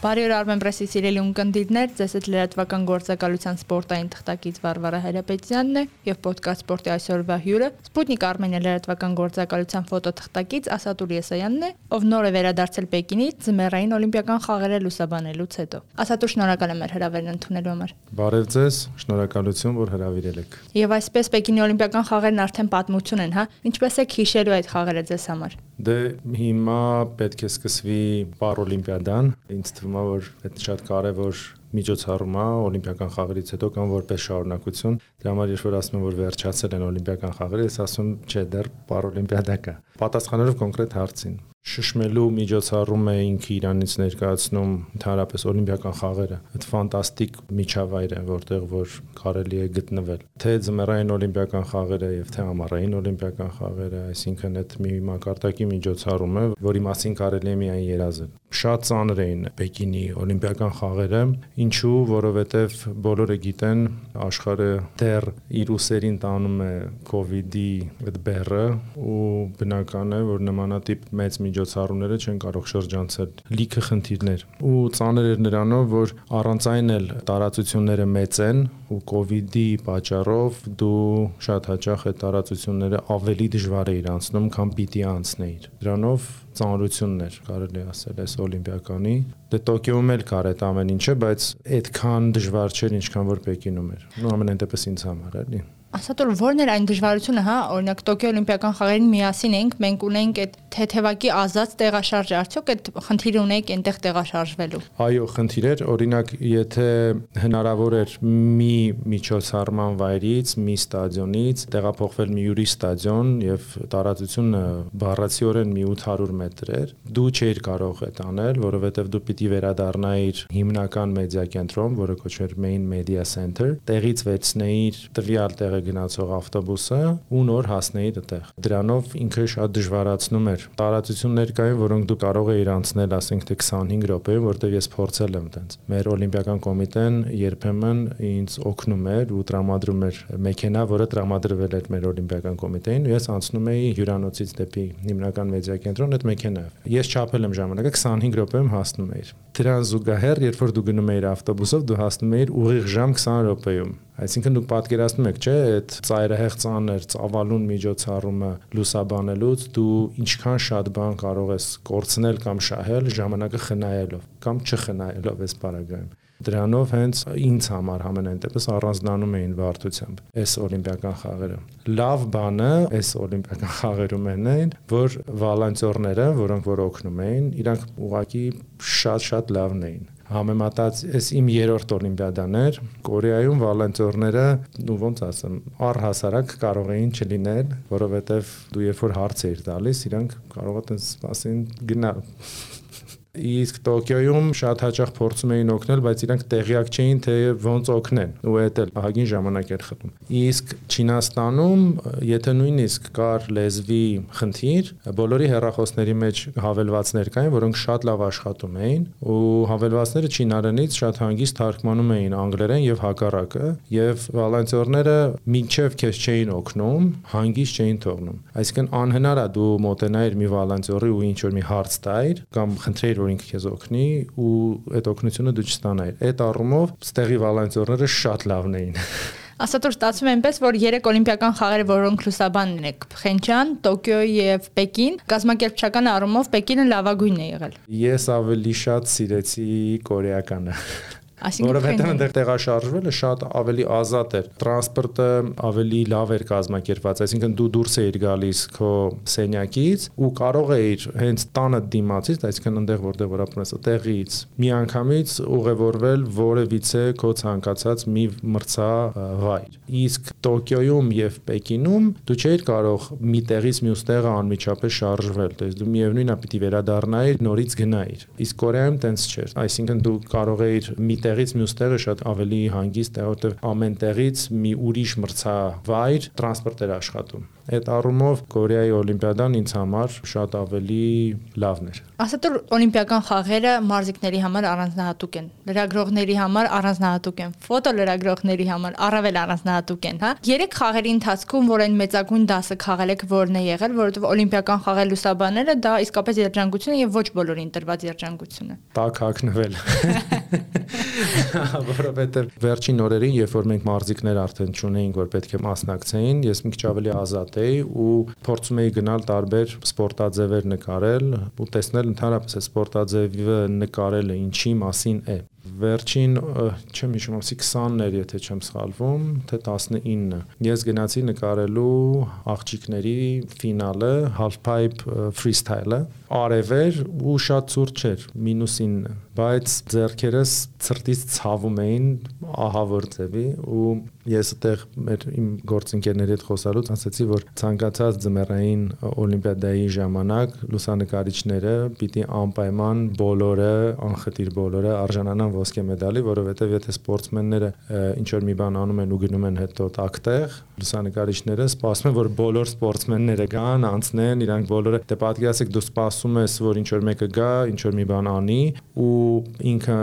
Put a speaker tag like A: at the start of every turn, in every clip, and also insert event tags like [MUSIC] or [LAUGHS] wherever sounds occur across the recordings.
A: Բարի օր Armen Press-ի սիրելի ունկնդիրներ, ձեզ հետ լրատվական գործակալության սպորտային թղթակից Վարվարա Հայրապետյանն է եւ ոդկաստ սպորտի այսօրվա հյուրը Սպուտնիկ Armenia լրատվական գործակալության ֆոտոթղթակից Ասատուր Եսայանն է, ով նոր է վերադարձել Պեկինից ձմեռային օլիմպիական խաղերը լուսաբանելուց հետո։ Ասատուր շնորհակալ եմ հրավերն ընդունելու համար։
B: Բարև ձեզ, շնորհակալություն, որ հրավիրել եք։
A: Եվ այսպես Պեկինի օլիմպիական խաղերն արդեն պատմություն են, հա։ Ինչպես է հիշելու այդ խաղերը ձեզ համար։
B: Դե հիմա պետք է սկսվի Պարօլիմպիադան։ Ինձ թվում է, որ այդ շատ կարևոր միջոցառում է օլիմպիական խաղերից հետո կամ որպես շարունակություն։ Դրա համար երբ որ ասում եմ, որ վերջացել են օլիմպիական խաղերը, ես ասում չէ, դեռ Պարօլիմպիադա կա։ Պատասխանելով կոնկրետ հարցին, շշմելու միջոցառում էինք Իրանից ներկայացնում ընդհանրապես օլիմպիական խաղերը։ Այդ ֆանտաստիկ միջավայր է, որտեղ որ կարելի է գտնվել։ Թե ձմեռային օլիմպիական խաղերը եւ թե ամառային օլիմպիական խաղերը, այսինքն այդ մի մակարդակի միջոցառում է, որի մասին կարելի է միայն երազել շատ ծանր էին Պեկինի օլիմպիական խաղերը, ինչու, որովհետև բոլորը գիտեն, աշխարհը դեռ իր ուսերին տանում է կ ូវ իդի այդ բեռը ու բնական է, որ նմանատիպ մեծ միջոցառումները չեն կարող շրջանցել լիքը խնդիրներ։ Ու ծանր էր նրանով, որ առանց այն էլ տարածությունները մեծ են ու կ ូវ իդի պատճառով դու շատ հաճախ այդ տարածությունները ավելի դժվար է իրանցնում, քան պիտի անցնեիր։ Դրանով ծանրություններ, կարելի ասել, այս օլիմպիականի։ Դե Տոկիոում էլ կար այդ ամեն ինչը, բայց այդքան դժվար չէր, ինչքան որ Պեկինում էր։ Ну ամենայն դեպս ինձ համար էլի։
A: Ասած որ ո՞րն էր այն դժվարությունը, հա, օրինակ Տոկիո Օլիմպիական խաղերին միասին ենք, մենք ունենք այդ թեթևակի ազատ տեղաշարժը, արդյոք այդ խնդիրը ունենք այնտեղ տեղաշարժվելու։
B: Այո, խնդիր էր, օրինակ, եթե հնարավոր էր մի միջոցառման վայրից, մի ստադիոնից տեղափոխվել մի յուրի ստադիոն եւ տարածությունը բառացիորեն մի 800 մետր էր, դու չէիր կարող այդ անել, որովհետեւ դու պիտի վերադառնայիր հիմնական մեդիա կենտրոն, որը կոչվեր Main Media Center, տեղից վերցնեիր տվյալ տեղը գնացող ավտոբուսը ու նոր հասնեի այդտեղ։ Դրանով ինքը շատ դժվարացնում էր։ Տարածություններ կային, որոնք դու կարող էիր անցնել, ասենք թե 25 րոպեում, որտեղ ես փորձել եմ տենց։ Մեր օլիմպիական կոմիտեն երբեմն ինձ օգնում էր ու տրամադրում էր մեքենա, որը տրամադրվել էր մեր օլիմպիական կոմիտեին, ու ես անցնում էի հյուրանոցից դեպի հիմնական մեդիա կենտրոն այդ մեքենայով։ Ես չափել եմ ժամանակը 25 րոպեում հասնում էի։ Դրան զուգահեռ, երբ որ դու գնում էիր ավտոբուսով, դու հասնում էիր ուղիղ ժամ 20 րոպեում։ Այսինքն դուք պատկերացնում եք, չէ՞, այդ ծայրահեղ ծանր ծավալուն միջոցառումը լուսաբանելուց դու ինչքան շատ բան կարող ես կորցնել կամ շահել ժամանակը խնայելով կամ չխնայելով այս բaragայում։ Դրանով հենց ինձ համար համենայն դեպս առանձնանում էին վարդությամբ այս օլիմպիական խաղերը։ Լավ բանը այս օլիմպիական խաղերում են, որ վոլոնտյորները, որոնք որ օգնում էին, իրանք ուղակի շատ-շատ լավն էին համեմատած այս իմ երրորդ օլիմպիադան էր Կորեայում վոլոնտյորները ու ոնց ասեմ առհասարակ կարող էին չլինել որովհետև դու երբ որ հարց էիր տալիս իրանք կարող է տես ասեն գնալ Իսկ Տոկիոյում շատ հաճախ փորձում էին օգնել, բայց իրանք տեղյակ չէին, թե ոնց օգնեն, ու այդ էլ ահագին ժամանակ էր խտում։ Իսկ Չինաստանում, եթե նույնիսկ կար լեզվի խնդիր, բոլորի հեռախոսների մեջ հավելվածներ կային, որոնք շատ լավ աշխատում էին, ու հավելվածները չինարենից շատ հանգիստ թարգմանում էին անգլերեն եւ հակառակը, եւ վոլոնտյորները մինչեւ քեզ չէին օգնում, հանգիստ չէին թողնում։ Այսինքն անհնար է դու մոտենայիր մի վոլոնտյորի ու ինչ որ մի հարց տայր կամ խնդրեիր որ ինքը քեզ օգնի ու այդ օգնությունը դու չստանայիր։ Այդ առումով ստեղի վոլոնտյորները շատ լավն էին։ [LAUGHS]
A: Ասածուր ստացվում է այնպես, որ երեք օլիմպիական խաղերը, որոնք լուսաբանն եք, Փխենչյան, Տոկիո եւ Պեկին, կազմակերպչական առումով Պեկինը լավագույնն է եղել։
B: Ես ավելի շատ սիրեցի կորեականը։ [LAUGHS] Որովհետև այնտեղ տեղաշարժվելը շատ ավելի ազատ էր։ Տրանսպորտը ավելի լավ էր կազմակերպված, այսինքն դու դուրս էիր գալիս քո սենյակից ու կարող էիր հենց տանը դիմացից, այսինքն այնտեղ որտեղ որ ապրում ես, տեղից միանգամից ուղևորվել որևիցե քո ցանկացած մի մրցա վայր։ Իսկ Տոկիոյում եւ Պեկինում դու չէիր կարող մի տեղից մյուս տեղը անմիջապես շարժվել, դες դու միևնույնն է պիտի վերադառնայիր, նորից գնայիր։ Իսկ Կորեայում տենց չէր։ Այսինքն դու կարող էիր մի տեղից մյուս տեղը շատ ավելի հանգիստ է, որտեղ ամեն տեղից մի ուրիշ մրցավայր տրանսպորտ էր աշխատում։ Այդ առումով Կորեայի օլիմպիադան ինձ համար շատ ավելի լավն էր։
A: Ասա դու օլիմպիական խաղերը մարզիկների համար առանձնահատուկ են, լրագրողների համար առանձնահատուկ են, ֆոտոլրագրողների համար առավել առանձնահատուկ են, հա։ Երեք խաղերի ընթացքում, որ այն մեծագույն դասը խաղել եք, որն է եղել, որովհետև օլիմպիական խաղեր լուսաբաները դա իսկապես երջանկություն է եւ ոչ բոլորին տրված երջանկություն է։
B: Տակ հակնվել։ [LAUGHS] Որովհետև վերջին օրերին, երբ որ մենք մարզիկներ արդեն ճունեինք, որ պետք է մասնակցեին, ես մի քիչ ավելի ազատ էի ու փորձում էի գնալ տարբեր սպորտաձևեր նկարել ու տեսնել ընդհանրապես այդ սպորտաձևը նկարելը ինչի մասին է վերջին չեմ հիշում, ասի 20-ն էր, եթե չեմ սխալվում, թե 19-ը։ Ես գնացի նկարելու աղջիկների ֆինալը, half pipe freestyle-ը, արևեր ու շատ ցուրտ չէր, -9-ը, բայց ձերքերս ծրտից ցավում էին ահավոր ձևի ու ես այդտեղ մեր իմ գործընկերների հետ խոսալուց ասացի, որ ցանկացած ձմեռային օլիմպիադայի ժամանակ լուսանկարիչները պիտի անպայման բոլորը, անխտիր բոլորը արժանանան ոսկե մեդալի, որովհետև եթե սպորտսմենները ինչ որ մի բան անում են ու գնում են հետո տակտեղ, լուսանկարիչները սպասում են, որ բոլոր սպորտսմենները գան, անցնեն, իրանք բոլորը դե պատկերացեք դու սպասում ես, որ ինչ որ մեկը գա, ինչ որ մի բան անի ու ինքը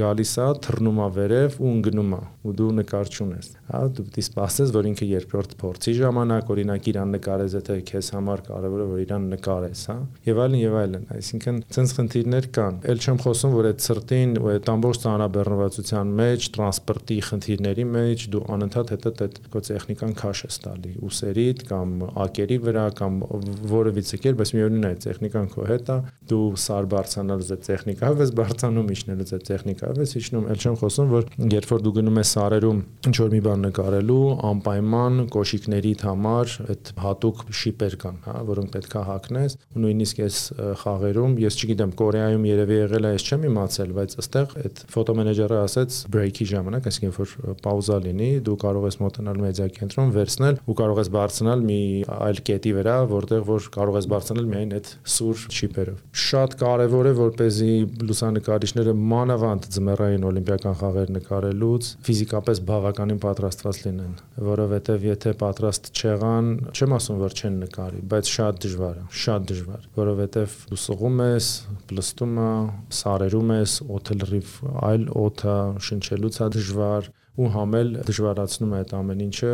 B: գալիս է, թռնում է վերև ու ընկնում է ու դու նկար չունես։ Հա, դու պիտի սպասես, որ ինքը երկրորդ փորձի ժամանակ օրինակ իրան նկարես, եթե քեզ համար կարևոր է որ իրան նկարես, հա։ Եվ այլն եւ այլն։ Այսինքն ցենց խնդիրներ կան։ Էլ չեմ խոսում, որ այդ սրտին ու այդ ամբողջ ծանրաբեռնվածության մեջ, տրանսպորտի խնդիրների մեջ դու անընդհատ հետո այդ քո տեխնիկան քաշ ես տալի ուսերիդ կամ ակերի վրա կամ որևիցե կերպ, բայց միևնույն է, տեխնիկան քո հետ է, դու սար բարձանալուց այդ տեխնիկայով ես բարձանում, իջնելուց այդ տեխնիկայով ես իջնում, ել չեմ խոսում, որ երբ որ դու գնում ես սարերում ինչ որ մի բան նկարելու, անպայման կոշիկներիդ համար այդ հատուկ շիպեր կան, հա, որոնք պետքա հակնես, ու նույնիսկ այս խաղերում, ես չգիտեմ, Կորեայում երևի եղել է, ես չեմ իմացել, բայց ըստեղ այդ ֆոտոմենեջերը ասեց break-ի ժամանակ, այսինքն որ պաուզա լինի, դու կարող ես մոտենալ մեդիա կենտրոն, վերցնել ու կարող ես բարձրանալ մի այլ կետի վրա, որտեղ որ կարող ես բարձրանալ միայն այդ սուր շիպերով։ Շատ կարևոր է, որպեսզի լուսանկարիչները մանավանդ ձմեռային օլիմպիական խաղեր նկարելուց ֆիզիկապես բավականին պատրաստված լինեն, որովհետև եթե պատրաստ չեղան, չեմ ասում որ չեն նկարի, բայց շատ դժվար է, շատ դժվար, որովհետև դու սողում ես, պլստում ես, սարերում ես, օդը լրիվ այլ օդը շնչելուց է դժվար, ու համել դժվարացնում է այդ ամեն ինչը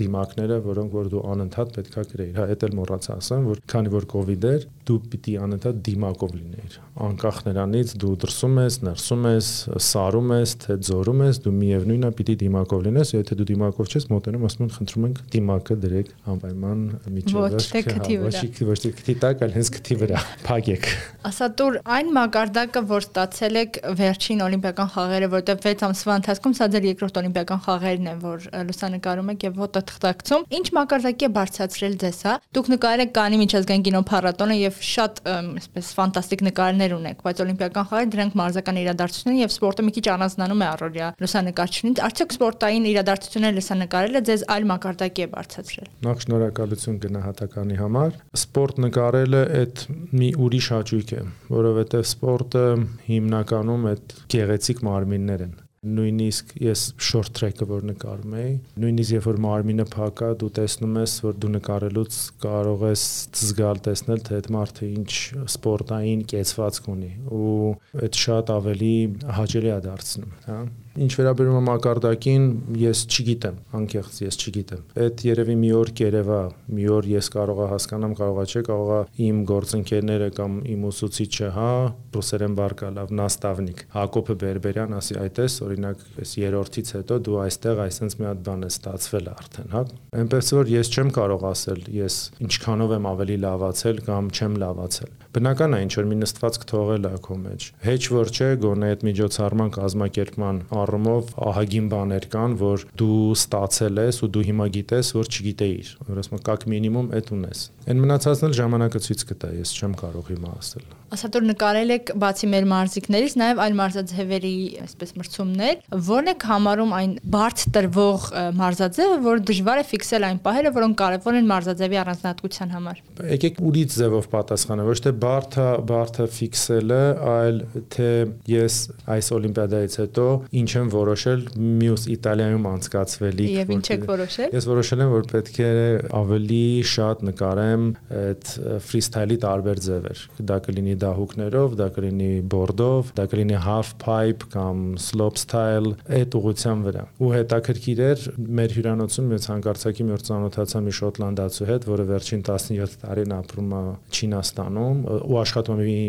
B: դիմակները, որոնք որ դու անընդհատ պետքա գրեիր։ Հա, դա էլ մոռացա ասեմ, որ քանի որ կ ូវ իդ էր, դու պիտի անընդհատ դիմակով լինեիր։ Անկախ նրանից դու դրսում ես, ներսում ես, սարում ես, թե ձորում ես, դու միևնույնն է պիտի դիմակով լինես, եթե դու դիմակով չես, մոտենում ասում են խնդրում ենք դիմակը դրեք անպայման միջևը։
A: Ոչ թե քթի վրա։
B: Ոչ թե քթի տակ, այլ հենց քթի վրա։ Փակեք։
A: Ասա դուր այն մակարդակը, որ ստացել եք վերջին օլիմպիական խաղերը, որտեղ 6 ամսվա ընթացքում սա ձեր երկրորդ օլիմպիական խաղերն են, որ լուսանկարում եք եւ ֆոտոթղթակցում։ Ինչ մակարդակի է բարձրացրել ձեզ, հա։ Դուք նկարել եք Կանի միջազգային կինոփառատոնը եւ շատ այսպես ֆանտաստիկ նկարներ ունեք, բայց օլիմպիական խաղերը դրանք մարզական իրադարձություններ եւ սպորտը մի քիչ առանձնանում է առօրյա լուսանկարչությունից։ Արդյոք սպորտային իրադարձությունները լուսանկարելը ձեզ այլ մակարդակի է բարձրացրել։
B: Նախ շնորհակալություն գնահատականի համար։ Սպորտ նկարելը այդ մի ուրիշ հաճույք է, որովհետեւ սպորտը հիմնականում այդ գեղեցիկ մարմիններ են նույնիսկ ես short track-ը որ նկարում էի, նույնիսկ երբ որ մարմինը փակա, դու տեսնում ես, որ դու նկարելուց կարող ես զգալ տեսնել, թե այդ մարդը ինչ սպորտային կեցվածք ունի ու այդ շատ ավելի հաճելի է դարձնում, հա Ինչ վերաբերում է մակարդակին, ես չգիտեմ, անկեղծ ես չգիտեմ։ Այդ երևի մի օր կերևա, մի օր ես կարողա հասկանամ, կարողա չէ, կարողա իմ գործընկերները կամ իմ ուսուցիչը, հա, ռուսերեն բարգալավ, նաստավնիկ Հակոբը Բերբերյան ասի, այտես, օրինակ, այս երրորդից հետո դու այստեղ այսպես մի հատ բան է ստացվել արդեն, հա։ Էնպես որ ես չեմ կարող ասել, ես ինչքանով եմ ավելի լավացել կամ չեմ լավացել։ Բնական է ինչ որ մի նստվածք թողել է քո մեջ։ Հեչ որ չէ, գոնե այդ միջոցառման կազմակերպման առումով ահագին բաներ կան, որ դու ստացել ես ու դու հիմա գիտես, որ չգիտեիր։ Որ ասում կակ մինիմում այդ ունես։ Այն մնացածն էլ ժամանակը ցույց կտա, ես չեմ կարող հիմա ասել։
A: Ասատոր նկարել եք բացի մեր մարզիկներից, նաև այլ մարզաձևերի, այսպես մրցումներ, որն եք համարում այն բարդ տրվող մարզաձևը, որ դժվար է ֆիքսել այն պահերը, որոնք կարևոր են մարզաձևի առանձնահատկության համար։
B: Եկեք ուրից ձևով պատասխանը, ոչ թե բարդը, բարդը ֆիքսելը, այլ թե ես այս օլիմպիադայից հետո ինչ եմ որոշել մյուս Իտալիայում անցկացվելիք։
A: Եվ ինչ եք որոշել։
B: Ես որոշել եմ, որ պետք է ավելի շատ նկարեմ այդ ֆրիստայլի տարբեր ձևեր։ Դա կլինի դահուկներով, դա կլինի բորդով, դա կլինի half pipe կամ slope style այդ ուղղության վրա։ Ու հետաքրքիր էր մեր հյուրանոցում մեծ հանկարծակի մի օր ծանոթացա մի շոտլանդացու հետ, որը վերջին 17 տարին ապրում է Չինաստանում ու աշխատում է մի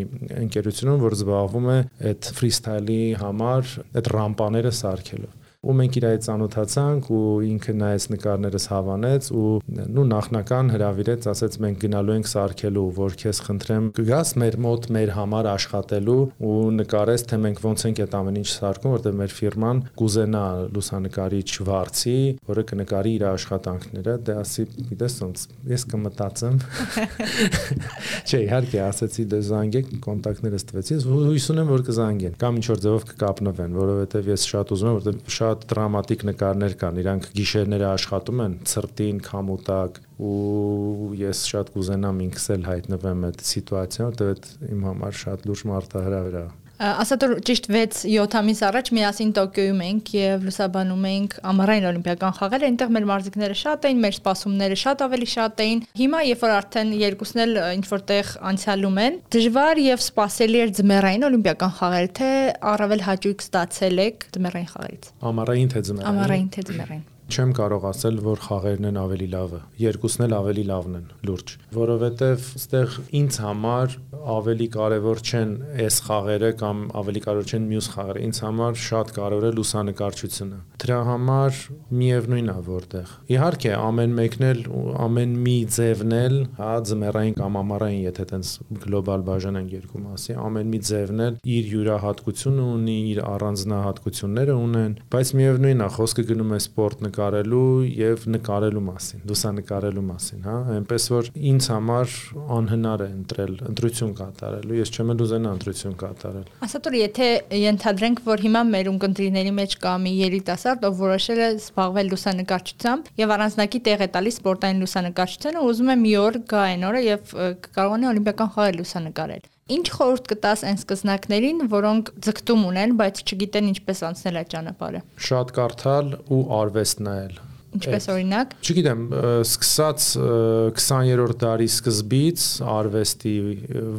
B: ընկերությունում, որ զբաղվում է այդ freestyle-ի համար այդ ռամպաները սարքելով ու մենք իր այդ ծանոթացանք ու ինքը նայեց նկարներս հավանեց ու նու նախնական հրավիրեց, ասեց մենք գնալու ենք սարքելու, որ քեզ խնդրեմ գաս մեր մոտ մեր համար աշխատելու ու նկարես թե մենք ոնց ենք այդ ամեն ինչ սարքում, որտեղ մեր ֆիրման կուզենա լուսանկարիչ վարձի, որը կնկարի իր աշխատանքները, դե ասի, գիտես ոնց, ես կմտածեմ։ [LAUGHS] Չէ, իհարկե, ասեցի դե զանգեք, կոնտակտներս տվեցի, հույս ունեմ, որ կզանգեն կամ ինչ որ ձևով կկապնվեն, որովհետև ես շատ ուզում եմ, որտեղ շատ շատ դրամատիկ նկարներ կան, իրանք գիշերները աշխատում են ցրտին, քամուտակ ու ես շատ կուզենամ ինքս էլ հայտնվեմ այդ սիտուացիայում, որտեղ իմ համար շատ լուրջ մարտահրավեր է
A: Ասատոր ճիշտ 6-7 ամիս առաջ միասին Տոկիոյում էինք եւ լուսաբանում էինք ամառային օլիմպիական խաղերը, այնտեղ մեր մարզիկները շատ էին, մեր սպասումները շատ ավելի շատ էին։ Հիմա, երբ որ արդեն երկուսն էլ ինչ որտեղ անցյալում են, դժվար եւ սпасելի էր ձմեռային օլիմպիական խաղերը, թե առավել հաճույք ստացել եք ձմեռային խաղից։
B: Ամառային թե ձմեռային։
A: Ամառային թե ձմեռային
B: չեմ կարող ասել, որ խաղերն են ավելի լավը։ Երկուսն էլ ավելի լավն են, լուրջ, որովհետև այստեղ ինձ համար ավելի կարևոր չեն այս խաղերը կամ ավելի կարևոր չեն մյուս խաղերը։ Ինձ համար շատ կարևոր է լուսանկարչությունը։ Դրա համար միևնույնն է որտեղ։ Իհարկե, ամեն մեկն էլ ամեն մի ձևն էլ, հա, ձմեռային կամ ամառային, եթե տենց գլոբալ բաժանենք երկու մասի, ամեն մի ձևն էլ իր յուրահատկությունը ունի, իր առանձնահատկությունները ունեն, բայց միևնույնն է, խոսքը գնում է սպորտ նկար նկարելու եւ նկարելու մասին, լուսանկարելու մասին, հա, այնպես որ ինձ համար անհնար է ընտրել ընտրություն կատարելու, ես չեմ ուզենա ընտրություն կատարել։
A: Ասատոր, եթե ենթադրենք, որ հիմա մեր ունկնդիրների մեջ կա մի երիտասարդ, ով որոշել է զբաղվել լուսանկարչությամբ եւ առանձնակի տեղ է տալիս սպորտային լուսանկարչությանը, ուզում է մի օր գա այն օրը եւ կարողանա օլիմպիական խաղեր լուսանկարել։ Ինչ խորհուրդ կտաս այն սկզնակներին, որոնք ձգտում ունեն, բայց չգիտեն ինչպես անցնել այդ ճանապարհը։
B: Շատ կարդալ ու արվեստ նայել
A: Ինչպես օրինակ։
B: Չգիտեմ, սկսած 20-րդ դարի սկզբից արվեստի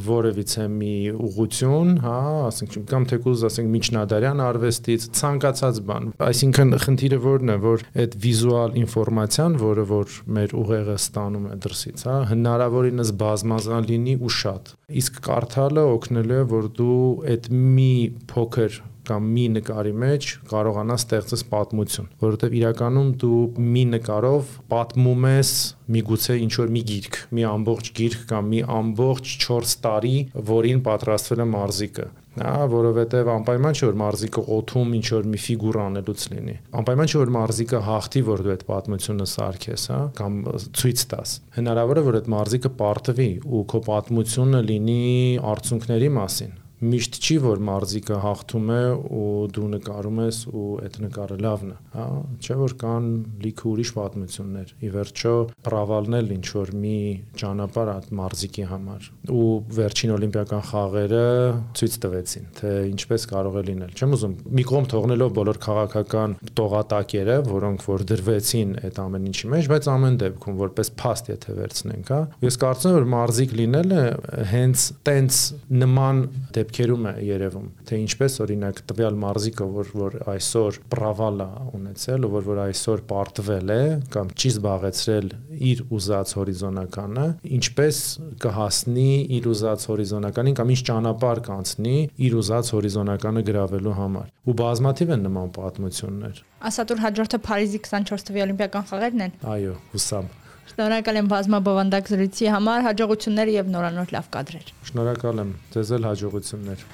B: որևիցե մի ուղություն, հա, ասենք կամ թեկուզ ասենք միջնադարյան արվեստից ցանկացած բան։ Այսինքն խնդիրը որն է, որ այդ վիզուալ ինֆորմացիան, որը որ մեր ուղեղը ստանում է դրսից, հա, հնարավորինս բազմազան լինի ու շատ։ Իսկ կարդալը օգնելու է, որ դու այդ մի փոքր կամ մի նկարի մեջ կարողանաս ստեղծես պատմություն, որովհետև իրականում դու մի նկարով պատմում ես միգուցե ինչ որ մի գիրք, մի ամբողջ գիրք կամ մի ամբողջ 4 տարի, որին պատրաստվել է մարզիկը հա որովհետև անպայման չէ որ մարզիկը օթում ինչ որ մի ֆիգուր անելուց լինի անպայման չէ որ մարզիկը հաղթի որ դու այդ պատմությունը սարքես հա կամ ցույց տաս հնարավոր է որ այդ մարզիկը պարտվի ու քո պատմությունը լինի արցունքների մասին միշտ չի որ մարզիկը հաղթում է ու դու նկարում ես ու այդ նկարը լավն է, հա, չէ որ կան լիքը ուրիշ պատմություններ։ Ի վերջո պրավալն էլ ինչ որ մի ճանապարհ այդ մարզիկի համար ու վերջին օլիմպիական խաղերը ցույց տվեցին, թե ինչպես կարող է լինել։ Չեմ ուզում մի կողմ թողնելով բոլոր քաղաքական տողատակերը, որոնք որ դրվեցին այդ ամեն ինչի մեջ, բայց ամեն դեպքում որպես փաստ եթե վերցնենք, հա։ Ես կարծում եմ որ մարզիկ լինելը հենց տենց նման դեպք դեպքերում է երևում, թե ինչպես օրինակ տվյալ մարզիկը, որ որ այսօր պրավալա ունեցել, որ որ այսօր պարտվել է կամ չի զբաղեցրել իր ուզած հորիզոնականը, ինչպես կհասնի իր ուզած հորիզոնականին կամ ինչ ճանապարհ կանցնի իր ուզած հորիզոնականը գրավելու համար։ Ու բազմաթիվ են նման պատմություններ։
A: Ասատուր հաջորդը Փարիզի 24 թվականի օլիմպիական խաղերն են։
B: Այո, հուսամ։
A: Շնորհակալ եմ բազմաբովանդակ զրույցի համար, հաջողություններ եւ նորանոր լավ կադրեր։
B: Շնորհակալ եմ, ձեզ էլ հաջողություններ։